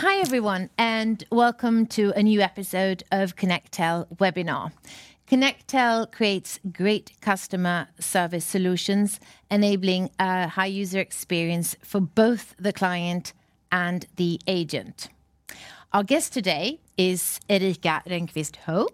Hi, everyone, and welcome to a new episode of Connectel webinar. Connectel creates great customer service solutions, enabling a high user experience for both the client and the agent. Our guest today is Erika Rönnqvist Ho.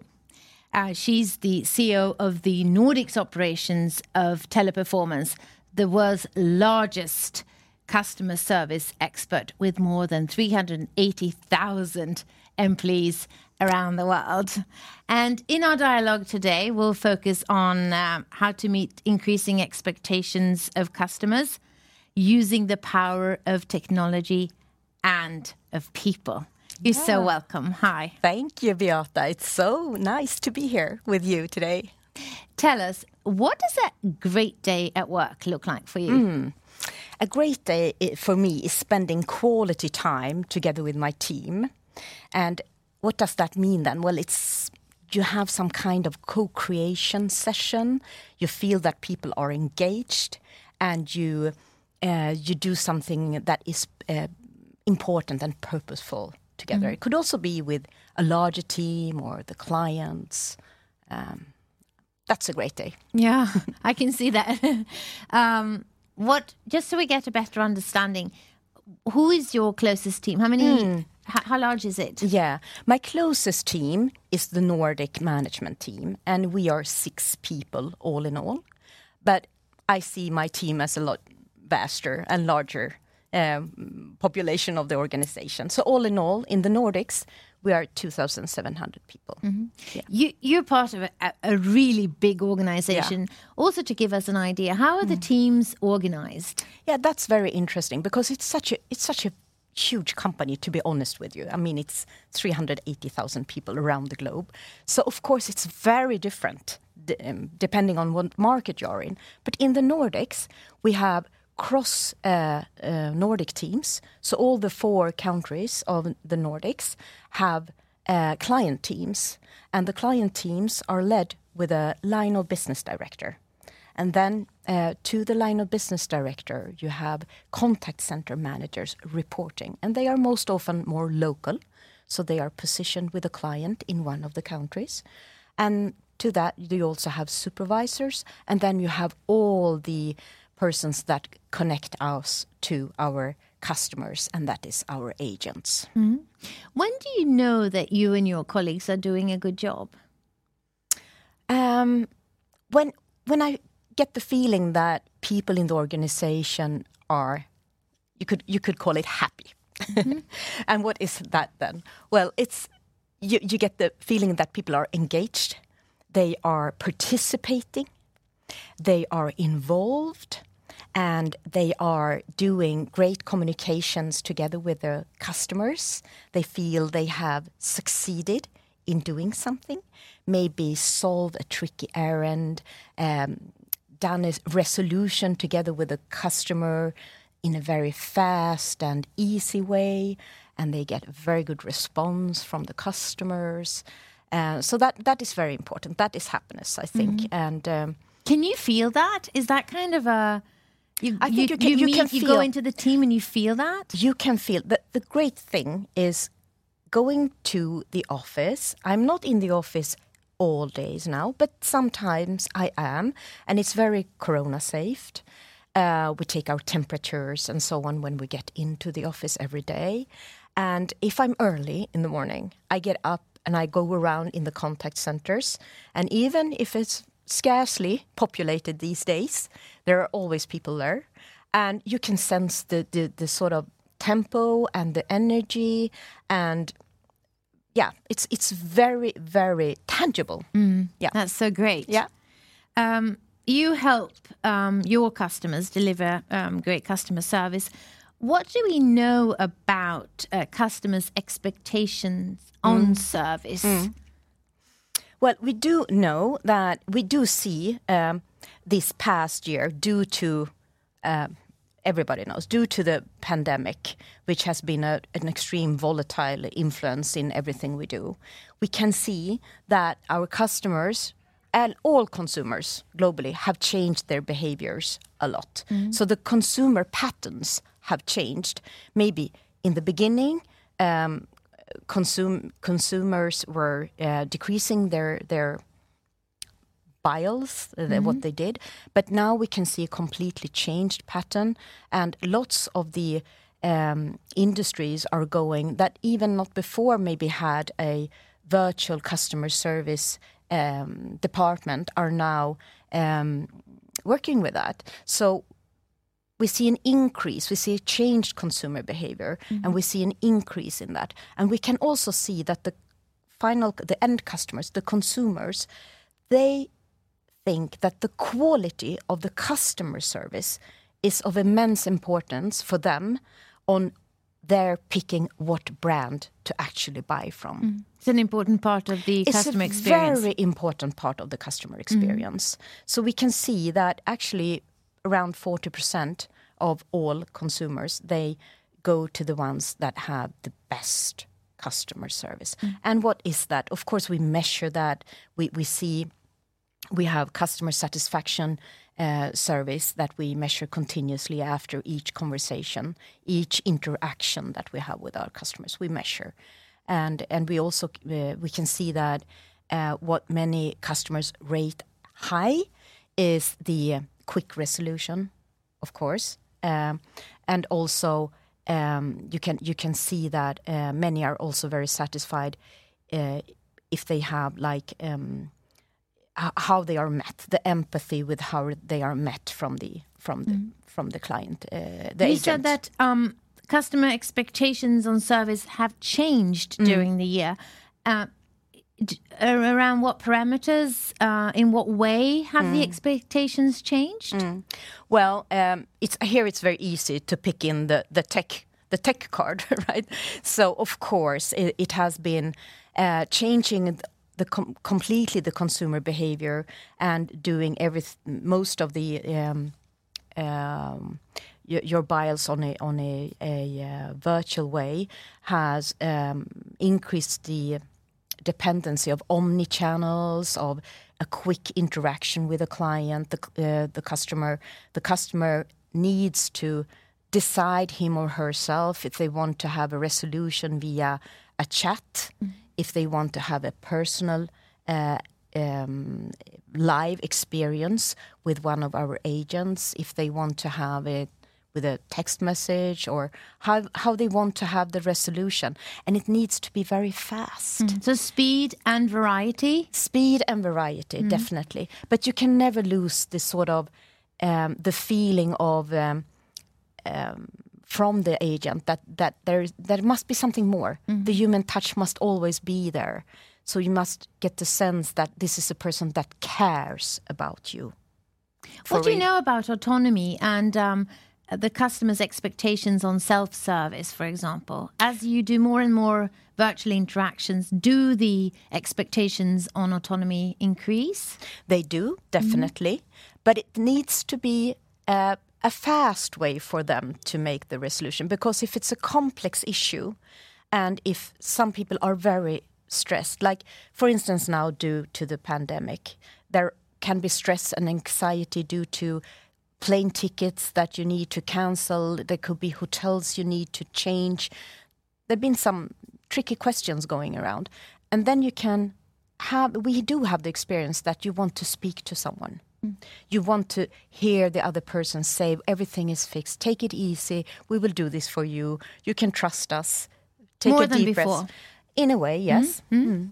Uh, she's the CEO of the Nordics operations of Teleperformance, the world's largest customer service expert with more than 380,000 employees around the world. And in our dialogue today, we'll focus on uh, how to meet increasing expectations of customers using the power of technology and of people. You're so welcome. Hi. Thank you, Beata. It's so nice to be here with you today. Tell us, what does a great day at work look like for you? A great day for me is spending quality time together with my team. And what does that mean then? Well, it's you have some kind of co-creation session. You feel that people are engaged, and you uh, you do something that is uh, important and purposeful together. It could also be with a larger team or the clients. Um, that's a great day. Yeah, I can see that. um, what? Just so we get a better understanding, who is your closest team? How many? h- how large is it? Yeah, my closest team is the Nordic management team, and we are six people all in all. But I see my team as a lot vaster and larger um, population of the organization. So all in all, in the Nordics, we are 2,700 people. You, you're part of a, a really big organization. Also, to give us an idea, how are the teams organized? Yeah, that's very interesting because it's such a it's such a huge company to be honest with you. I mean, it's 380,000 people around the globe. So of course it's very different d- um, depending on what market you're in. But in the Nordics, we have cross uh, uh, Nordic teams. So all the four countries of the Nordics have uh, client teams, and the client teams are led with a line of business director. And then to the line of business director, you have contact center managers reporting, and they are most often more local. So they are positioned with a client in one of the countries. And to that, you also have supervisors, and then you have all the persons that connect us to our customers, and that is our agents. When do you know that you and your colleagues are doing a good job? Um, when when I get the feeling that people in the organization are, you could you could call it happy, and what is that then? Well, it's you, you get the feeling that people are engaged, they are participating, they are involved, and they are doing great communications together with the customers. They feel they have succeeded in doing something, maybe solve a tricky errand, um, done a resolution together with a customer in a very fast and easy way, and they get a very good response from the customers. Uh, so that that is very important. That is happiness, I think, and. Um, Can you feel that? Is that kind of a you? I think you can- you meet, can you go into the team and you feel that. you can feel that the great thing is going to the office. I'm not in the office all days now, but sometimes I am, and it's very corona safe. Uh, we take our temperatures and so on when we get into the office every day. And if I'm early in the morning, I get up and I go around in the contact centers. And even if it's scarcely populated these days, there are always people there. And you can sense the, the, the sort of tempo and the energy and yeah, it's it's very very tangible. Yeah. That's so great. Yeah. Um, you help um, your customers deliver um, great customer service. What do we know about uh, customers' expectations on service? Well, we do know that we do see um, this past year due to um, everybody knows due to the pandemic, which has been a, an extreme volatile influence in everything we do. We can see that our customers and all consumers globally have changed their behaviors a lot. So the consumer patterns have changed. Maybe in the beginning, um, consum- consumers were uh, decreasing their their biles, uh, the, what they did. But now we can see a completely changed pattern, and lots of the um, industries are going that even not before maybe had a virtual customer service um, department are now um, working with that. So we see an increase, we see a changed consumer behavior, and we see an increase in that. And we can also see that the final, the end customers, the consumers, they think that the quality of the customer service is of immense importance for them on their picking what brand to actually buy from. Mm. It's an important part of the It's customer experience. It's a very important part of the customer experience. So we can see that actually around 40% of all consumers they go to the ones that have the best customer service. And what is that? Of course we measure that. We we see we have customer satisfaction uh, surveys that we measure continuously after each conversation, each interaction that we have with our customers. We measure, and and we also uh, we can see that uh, what many customers rate high is the quick resolution, of course, um, and also um, you can you can see that uh, many are also very satisfied uh, if they have like. Um, how they are met, the empathy with how they are met from the from the from the client, uh, the you agent. said that um, customer expectations on service have changed Mm. during the year. Uh, around what parameters, uh, in what way have Mm. the expectations changed? Well, um, it's here. It's very easy to pick in the the tech the tech card, right? So of course it, it has been uh, changing the com- completely the consumer behavior and doing every most of the um, um, your, your biles on a on a, a uh, virtual way has um, increased the dependency of omni channels of a quick interaction with a client. The uh, the customer the customer needs to decide him or herself if they want to have a resolution via a chat if they want to have a personal uh, um, live experience with one of our agents if they want to have it with a text message or how how they want to have the resolution. And it needs to be very fast. So speed and variety. speed and variety definitely. But you can never lose this sort of um, the feeling of um, um, from the agent that that there there must be something more. The human touch must always be there. So you must get the sense that this is a person that cares about you. What do you know about autonomy and um, the customer's expectations on self service, for example? As you do more and more virtual interactions, do the expectations on autonomy increase? They do, definitely. But it needs to be uh, a fast way for them to make the resolution. Because if it's a complex issue, and if some people are very stressed, like for instance, now due to the pandemic, there can be stress and anxiety due to plane tickets that you need to cancel, there could be hotels you need to change. There have been some tricky questions going around. And then you can have, we do have the experience that you want to speak to someone. Mm. You want to hear the other person say, everything is fixed, take it easy, we will do this for you, you can trust us. Take More a than deep before. breath. In a way, yes. Mm-hmm. Mm-hmm. Mm.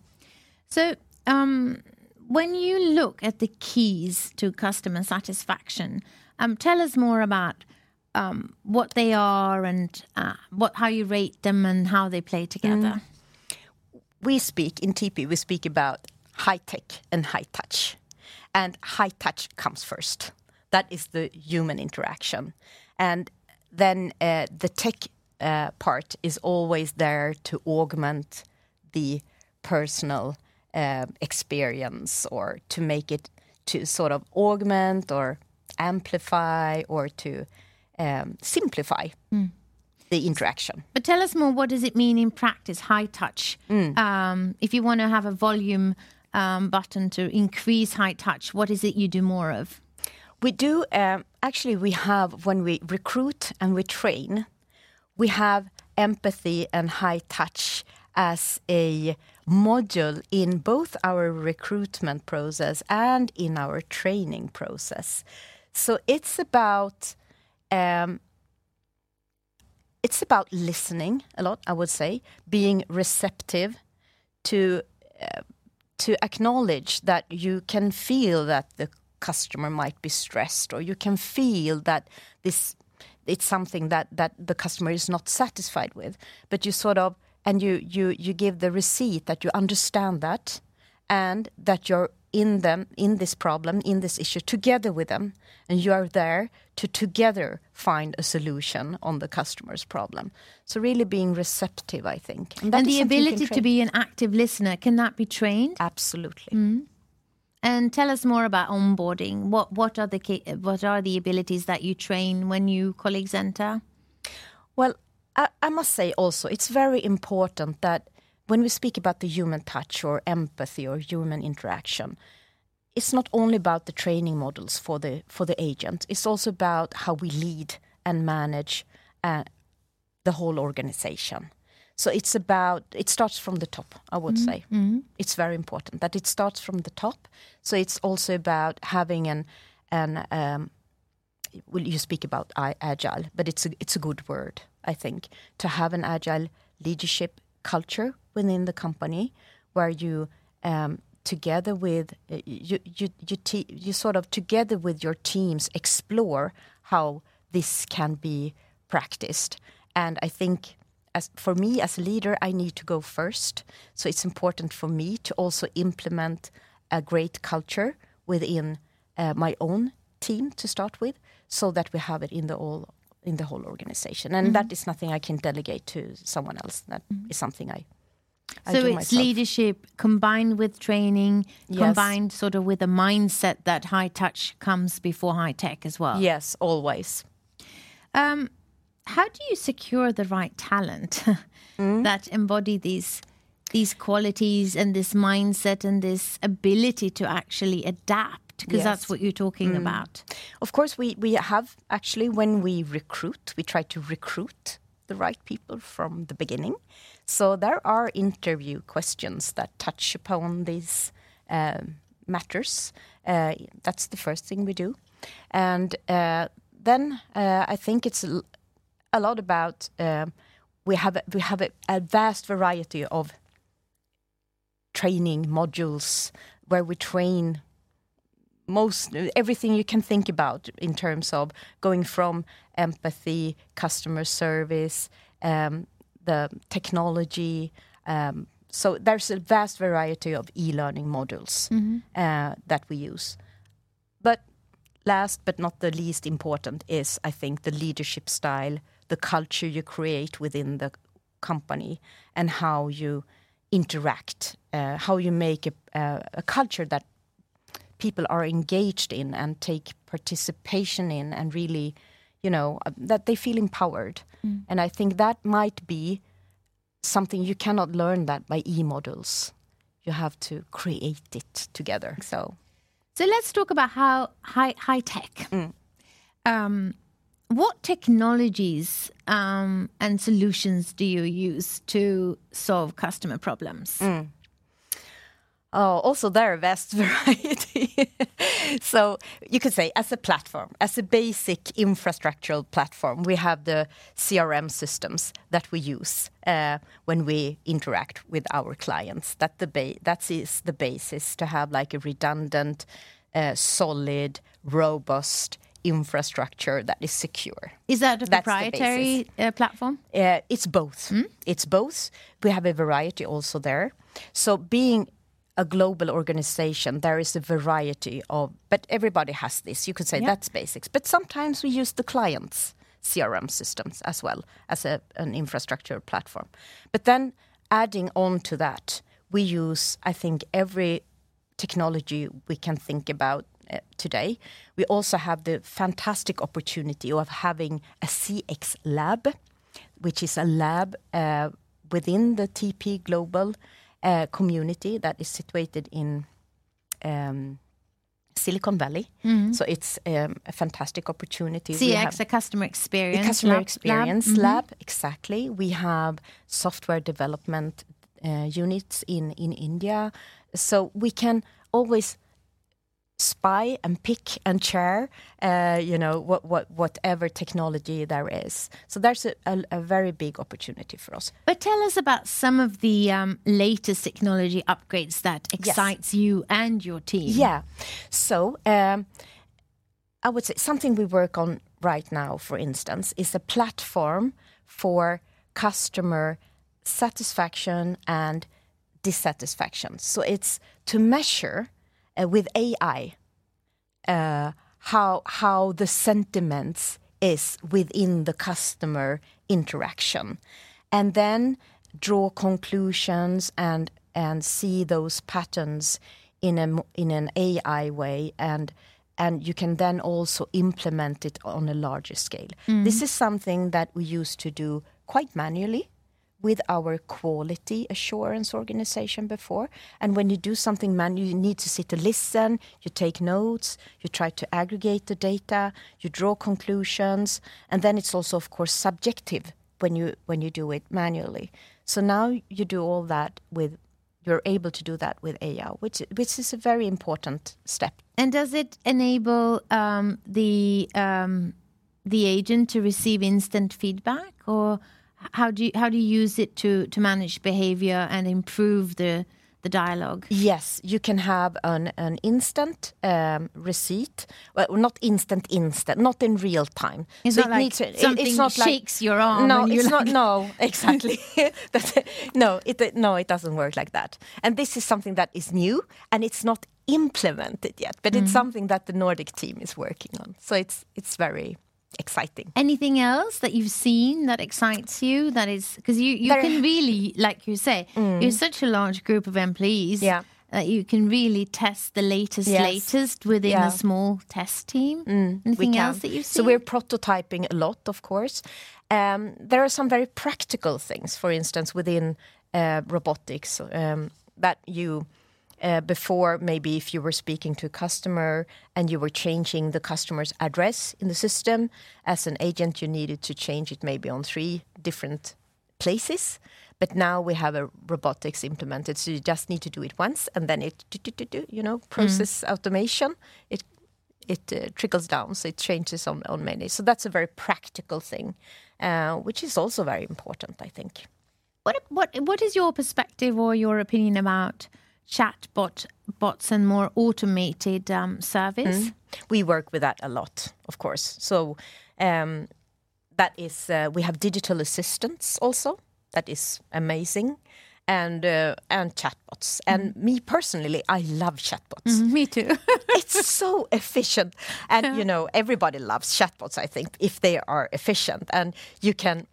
So, um, when you look at the keys to customer satisfaction, um, tell us more about um, what they are and uh, what how you rate them and how they play together. we speak in TP, we speak about high tech and high touch. And high touch comes first. That is the human interaction. And then uh, the tech uh, part is always there to augment the personal uh, experience or to make it to sort of augment or amplify or to um, simplify the interaction. But tell us more. What does it mean in practice? High touch. Um, if you want to have a volume um, button to increase high touch, what is it you do more of? We do um, actually. We have when we recruit and we train, we have empathy and high touch as a module in both our recruitment process and in our training process. So it's about um, it's about listening a lot. I would say being receptive to uh, to acknowledge that you can feel that the customer might be stressed, or you can feel that this it's something that that the customer is not satisfied with, but you sort of and you you you give the receipt that you understand that and that you're in them in this problem in this issue together with them. And you are there to together find a solution on the customer's problem. So really being receptive i think. And, and the ability to be an active listener can that be trained? Absolutely. Mm. and tell us more about onboarding. What what are the what are the abilities that you train when new colleagues enter? Well I, I must say also, it's very important that when we speak about the human touch or empathy or human interaction, it's not only about the training models for the for the agent. It's also about how we lead and manage uh, the whole organization. So it's about it starts from the top. I would mm -hmm. say mm -hmm. it's very important that it starts from the top. So it's also about having an an um, well, you speak about agile, but it's a it's a good word I think, to have an agile leadership culture within the company where you um, together with uh, you you you, te- you sort of together with your teams explore how this can be practiced and i think as for me as a leader i need to go first so it's important for me to also implement a great culture within uh, my own team to start with so that we have it in the all in the whole organization. And mm -hmm. that is nothing I can delegate to someone else. That mm -hmm. is something I. I so it's myself. leadership combined with training, yes. combined sort of with a mindset that high touch comes before high tech as well. Yes, always. Um, how do you secure the right talent mm. that embody these these qualities and this mindset and this ability to actually adapt? because yes. that's what you're talking mm. about. Of course, we, we have actually, when we recruit, we try to recruit the right people from the beginning. So there are interview questions that touch upon these uh, matters. Uh, that's the first thing we do. And uh, then uh, I think it's a lot about um, we have we have a, a vast variety of training modules where we train most everything you can think about in terms of going from empathy, customer service, um, the technology. Um, so there's a vast variety of e-learning modules mm-hmm. uh, that we use. But last but not the least important is, I think, the leadership style, the culture you create within the company, and how you interact, uh, how you make a, uh, a culture that people are engaged in and take participation in and really you know uh, that they feel empowered mm. and i think that might be something you cannot learn that by e-models you have to create it together so so let's talk about how high high tech mm. um, what technologies um, and solutions do you use to solve customer problems mm. Oh, also there are vast variety. so you could say as a platform, as a basic infrastructural platform, we have the CRM systems that we use uh, when we interact with our clients. That the ba- that is the basis to have like a redundant, uh, solid, robust infrastructure that is secure. Is that a proprietary uh, platform? Uh, it's both. Mm? It's both. We have a variety also there. So being a global organization, there is a variety of, but everybody has this. You could say yeah. that's basics. But sometimes we use the client's CRM systems as well as a, an infrastructure platform. But then adding on to that, we use, I think, every technology we can think about uh, today. We also have the fantastic opportunity of having a CX lab, which is a lab uh, within the TP Global uh, community that is situated in um, Silicon Valley. So it's um, a fantastic opportunity. CX, a customer experience. customer lab- experience lab. lab, Mhm. exactly. We have software development uh, units in in India, so we can always spy and pick and share, uh, you know, what, what whatever technology there is. So there's a, a, a very big opportunity for us. But tell us about some of the um, latest technology upgrades that excites you and your team. Yeah. So um, I would say something we work on right now, for instance, is a platform for customer satisfaction and dissatisfaction. So it's to measure with AI uh, how how the sentiments is within the customer interaction, and then draw conclusions and and see those patterns in a in an AI way and and you can then also implement it on a larger scale. This is something that we used to do quite manually with our quality assurance organization before. And when you do something manual, you need to sit and listen, you take notes, you try to aggregate the data, you draw conclusions, and then it's also, of course, subjective when you when you do it manually. So now you do all that with you're able to do that with AI, which which is a very important step. And does it enable um, the um, the agent to receive instant feedback, or how do you, how do you use it to to manage behavior and improve the the dialogue? Yes, you can have an, an instant um, receipt. Well, not instant, instant, not in real time. It's So not it like needs something it's not like- shakes your arm. no, it's not. No, exactly. No, it no, it doesn't work like that. And this is something that is new, and it's not implemented yet. But Mm. it's something that the Nordic team is working on. So it's it's very exciting. Anything else that you've seen that excites you? That is because you you There- can really, like you say, you're such a large group of employees. Mm. Yeah. That you can really test the latest, Yes. latest within Yeah. a small test team. We Anything else that you've seen? So we're prototyping a lot, of course. Um, there are some very practical things, for instance, within uh, robotics um, that you. Uh, before, maybe if you were speaking to a customer and you were changing the customer's address in the system, as an agent, you needed to change it maybe on three different places. But now we have a robotics implemented, so you just need to do it once, and then it, do, do, do, you know, process automation. It it uh, trickles down, so it changes on, on many. So that's a very practical thing, uh, which is also very important, I think. What what what is your perspective or your opinion about chatbot bots and more automated um, service? We work with that a lot, of course. So um, that is, uh, we have digital assistants also. That is amazing. And uh, and chatbots. And me personally, I love chatbots. Me too. it's so efficient and you know everybody loves chatbots i think if they are efficient and you can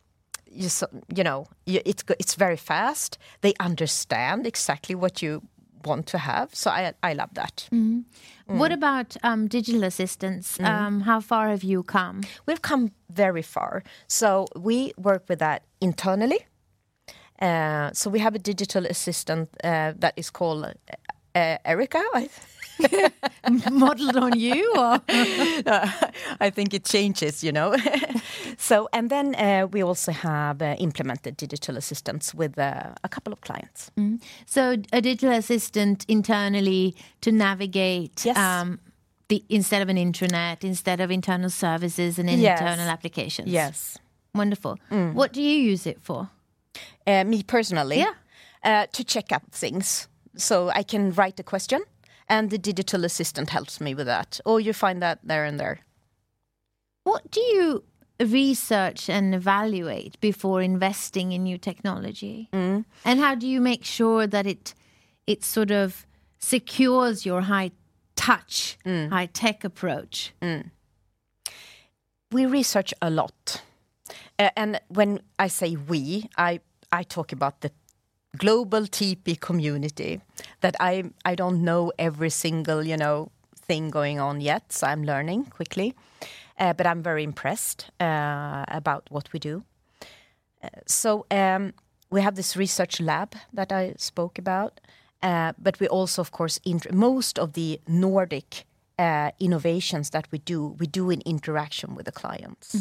you, you know you, it's it's very fast they understand exactly what you want to have so i i love that What about um, digital assistants? Um, how far have you come? we've come very far so we work with that internally uh, so we have a digital assistant uh, that is called uh, Erica. Modeled on you? Or? I think it changes, you know. so, and then uh, we also have uh, implemented digital assistants with uh, a couple of clients. So a digital assistant internally to navigate Yes. um, the instead of an intranet, instead of internal services and Yes. internal applications. Yes. Wonderful. What do you use it for? Uh, me personally, Yeah. uh, to check up things. So I can write a question, and the digital assistant helps me with that. Or you find that there and there. What do you research and evaluate before investing in new technology? And how do you make sure that it it sort of secures your high touch, high tech approach? we research a lot uh, and when i say we i i talk about the global tp community that i i don't know every single you know thing going on yet so i'm learning quickly uh, but i'm very impressed uh, about what we do Uh, so um, we have this research lab that i spoke about uh, but we also of course most of the nordic uh, innovations that we do, we do in interaction with the clients.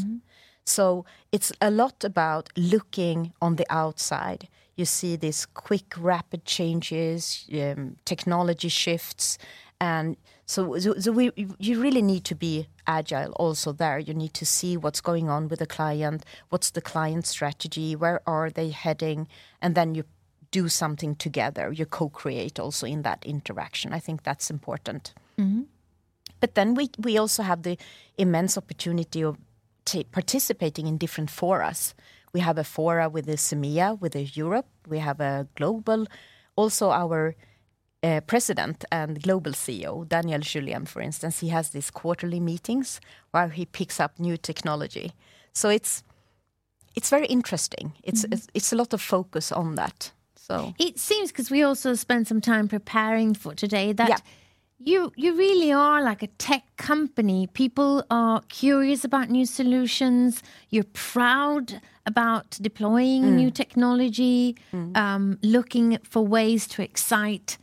So it's a lot about looking on the outside. You see these quick, rapid changes, um, technology shifts, and so, so, so we, you really need to be agile also there. You need to see what's going on with the client, what's the client strategy, where are they heading, and then you do something together. You co-create also in that interaction. I think that's important. But then we we also have the immense opportunity of ta participating in different forums. We have a fora with the CEMEA, with the Europe. We have a global, also our uh, president and global CEO, Daniel Julien, for instance, he has these quarterly meetings where he picks up new technology. So it's it's very interesting. It's it's, it's a lot of focus on that. So It seems because we also spent some time preparing for today that Yeah. you you really are like a tech company. People are curious about new solutions. You're proud about deploying Mm. new technology, um, looking for ways to excite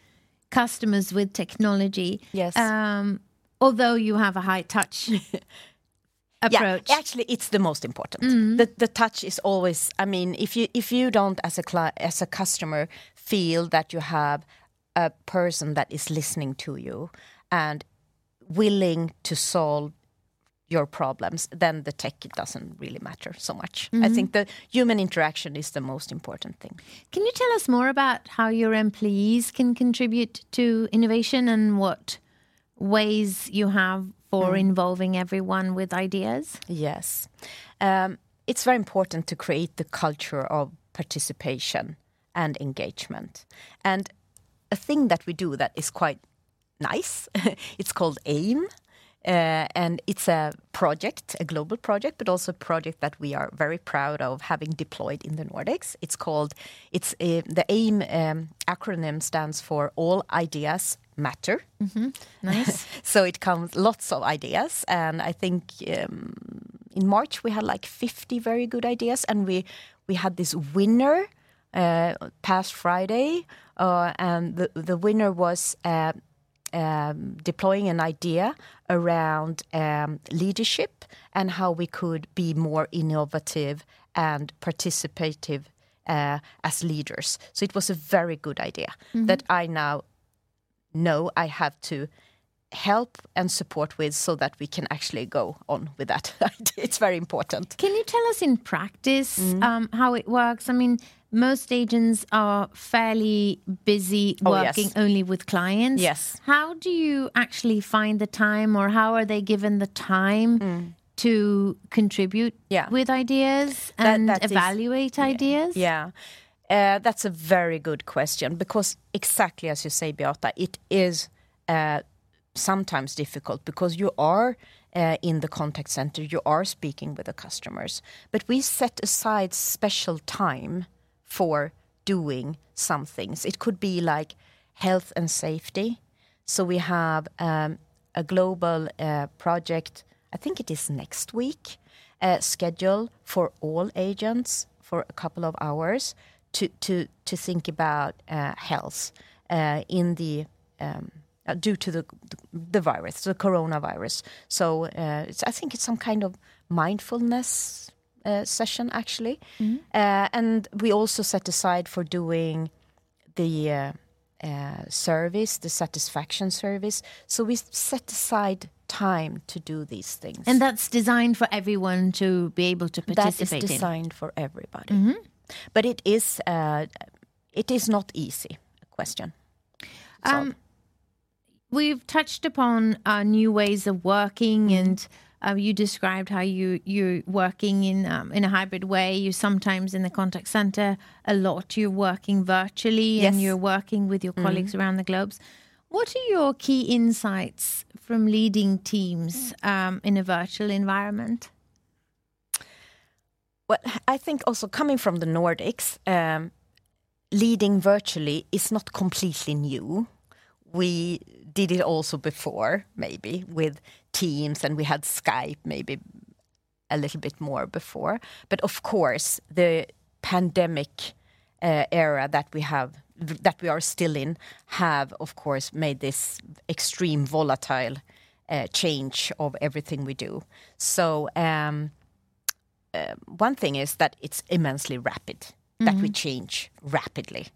customers with technology. Yes. Um, although you have a high touch approach. Yeah, actually, it's the most important. The the touch is always. I mean, if you if you don't as a cli- as a customer feel that you have a person that is listening to you and willing to solve your problems, then the tech doesn't really matter so much. I think the human interaction is the most important thing. Can you tell us more about how your employees can contribute to innovation and what ways you have for involving everyone with ideas? Yes. Um, it's very important to create the culture of participation and engagement. And a thing that we do that is quite nice, it's called AIM. Uh, and it's a project, a global project, but also a project that we are very proud of having deployed in the Nordics. It's called, it's uh, the AIM um, acronym stands for All Ideas Matter. Nice. So it comes lots of ideas, and I think um, in March we had like 50 very good ideas, and we we had this winner uh, past Friday, uh, and the the winner was. Uh, um, deploying an idea around um, leadership and how we could be more innovative and participative uh, as leaders. So it was a very good idea that I now know I have to help and support with so that we can actually go on with that. it's very important. Can you tell us in practice Mm-hmm. um, how it works? I mean, most agents are fairly busy Oh, yes. working only with clients. Yes. How do you actually find the time, or how are they given the time to contribute Mm. Yeah. with ideas That- and that is- evaluate ideas? Yeah. Uh, that's a very good question because exactly as you say, Beata, it is uh, sometimes difficult because you are uh, in the contact center, you are speaking with the customers, but we set aside special time for doing some things. It could be like health and safety. So we have um, a global uh, project, I think it is next week, uh, schedule for all agents for a couple of hours to, to, to think about uh, health uh, in the um, uh, due to the the virus, the coronavirus. So uh, I think it's some kind of mindfulness uh, session actually, uh, and we also set aside for doing the uh, uh, service, the satisfaction service. So we set aside time to do these things, And that's designed for everyone to be able to that is participate in. designed for everybody. But it is uh, it is not easy. Question. Um, we've touched upon uh, new ways of working, Mm-hmm. and uh, you described how you you're working in um, in a hybrid way. You sometimes in the contact center a lot. You're working virtually, and Yes. Mm-hmm. you're working with your colleagues around the globe. What are your key insights from leading teams um, in a virtual environment? Well, I think also coming from the Nordics, um, leading virtually is not completely new. We did it also before, maybe with Teams, and we had Skype maybe a little bit more before. But of course, the pandemic uh, era that we have, that we are still in, have of course made this extreme volatile uh, change of everything we do. So um, uh, one thing is that it's immensely rapid. That we change rapidly.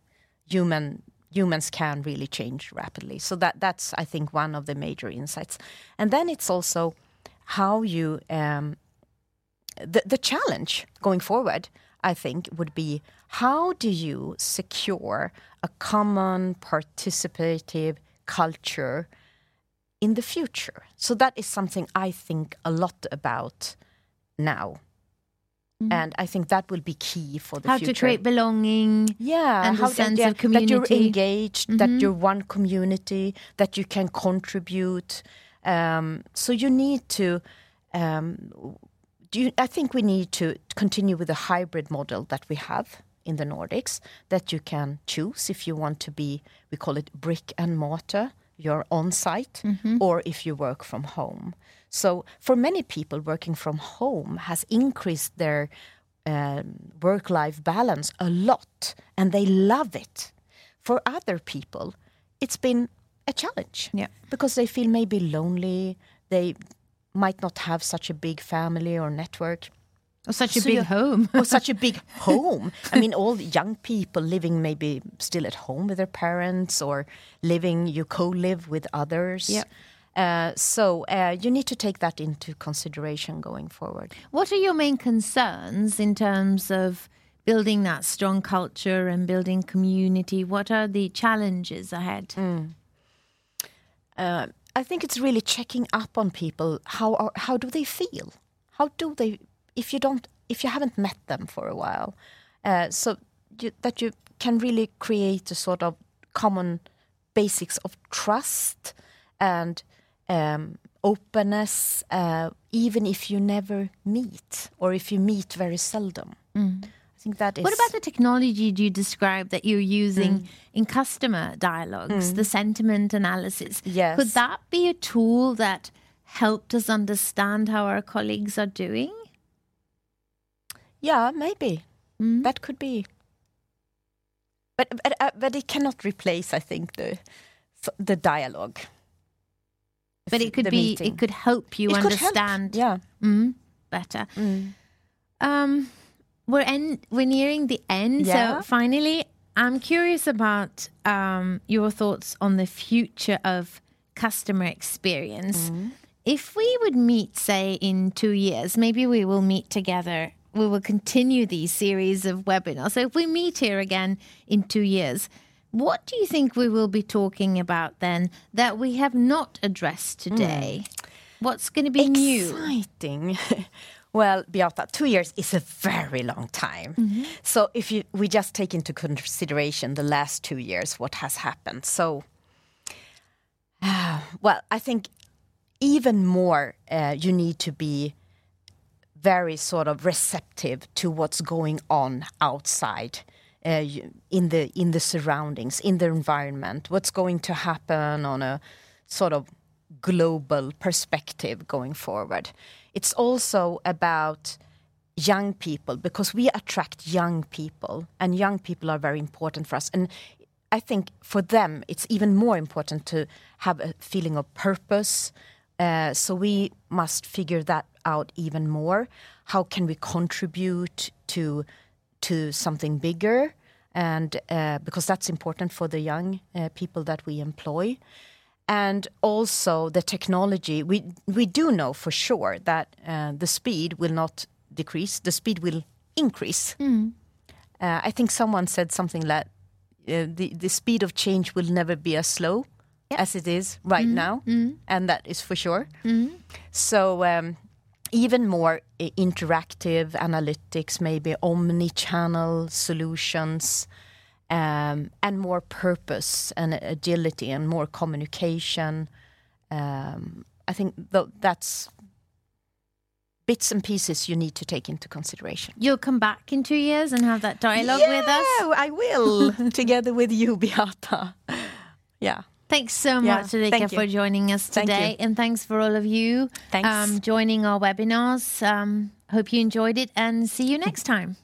Human humans can really change rapidly. So that that's I think one of the major insights. And then it's also how you um, the the challenge going forward. I think would be how do you secure a common participative culture in the future? So that is something I think a lot about now. And I think that will be key for the How future. How to create belonging. Yeah, and the how that- sense yeah, of That you're community. Mm-hmm. engaged, that you're one community, that you can contribute. Um, so you need to. Um, do you, I think we need to continue with the hybrid model that we have in the Nordics. That you can choose if you want to be. We call it brick and mortar. You're on site, Mm-hmm. or if you work from home. So for many people, working from home has increased their um, work life balance a lot and they love it. For other people, it's been a challenge Yeah. because they feel maybe lonely, they might not have such a big family or network. Or such a So big home. or such a big home. I mean, all the young people living maybe still at home with their parents or living, you co live with others. Yep. Uh, so uh, you need to take that into consideration going forward. What are your main concerns in terms of building that strong culture and building community? What are the challenges ahead? uh, I think it's really checking up on people. How are, how do they feel? How do they? If you don't, if you haven't met them for a while, uh, so you, that you can really create a sort of common basics of trust and um, openness, uh, even if you never meet or if you meet very seldom. I think that is. What about the technology you described that you're using in customer dialogues, the sentiment analysis? Yes. Could that be a tool that helped us understand how our colleagues are doing? Yeah, maybe that could be. But but, uh, but it cannot replace, I think, the the dialogue. But it could be, meeting. it could help you It could help, understand Yeah. mm, better. Um, we're en- we're nearing the end, Yeah. so finally, I'm curious about um, your thoughts on the future of customer experience. If we would meet, say, in two years, maybe we will meet together. We will continue these series of webinars. So if we meet here again in two years, what do you think we will be talking about then that we have not addressed today? What's going to be new? Exciting. well, Beata, two years is a very long time. So if you we just take into consideration the last two years, what has happened. So, well, I think even more uh, you need to be very sort of receptive to what's going on outside uh, in the in the surroundings in the environment what's going to happen on a sort of global perspective going forward. It's also about young people because we attract young people and young people are very important for us. And i think for them it's even more important to have a feeling of purpose. Uh, so we must figure that out even more. How can we contribute to to something bigger? And uh, because that's important for the young uh, people that we employ, and also the technology. We we do know for sure that uh, the speed will not decrease. The speed will increase. Uh, I think someone said something that uh, the the speed of change will never be as slow as it is right now, and that is for sure. So um, even more interactive analytics, maybe omni-channel solutions, um, and more purpose and agility and more communication. Um, I think tho- that's bits and pieces you need to take into consideration. You'll come back in two years and have that dialogue with us. Yeah, I will, together with you, Beata. Yeah. Thanks so Yeah, much, thank for joining us today. you. And thanks for all of you Thanks. um, joining our webinars. Um, hope you enjoyed it and see you next time.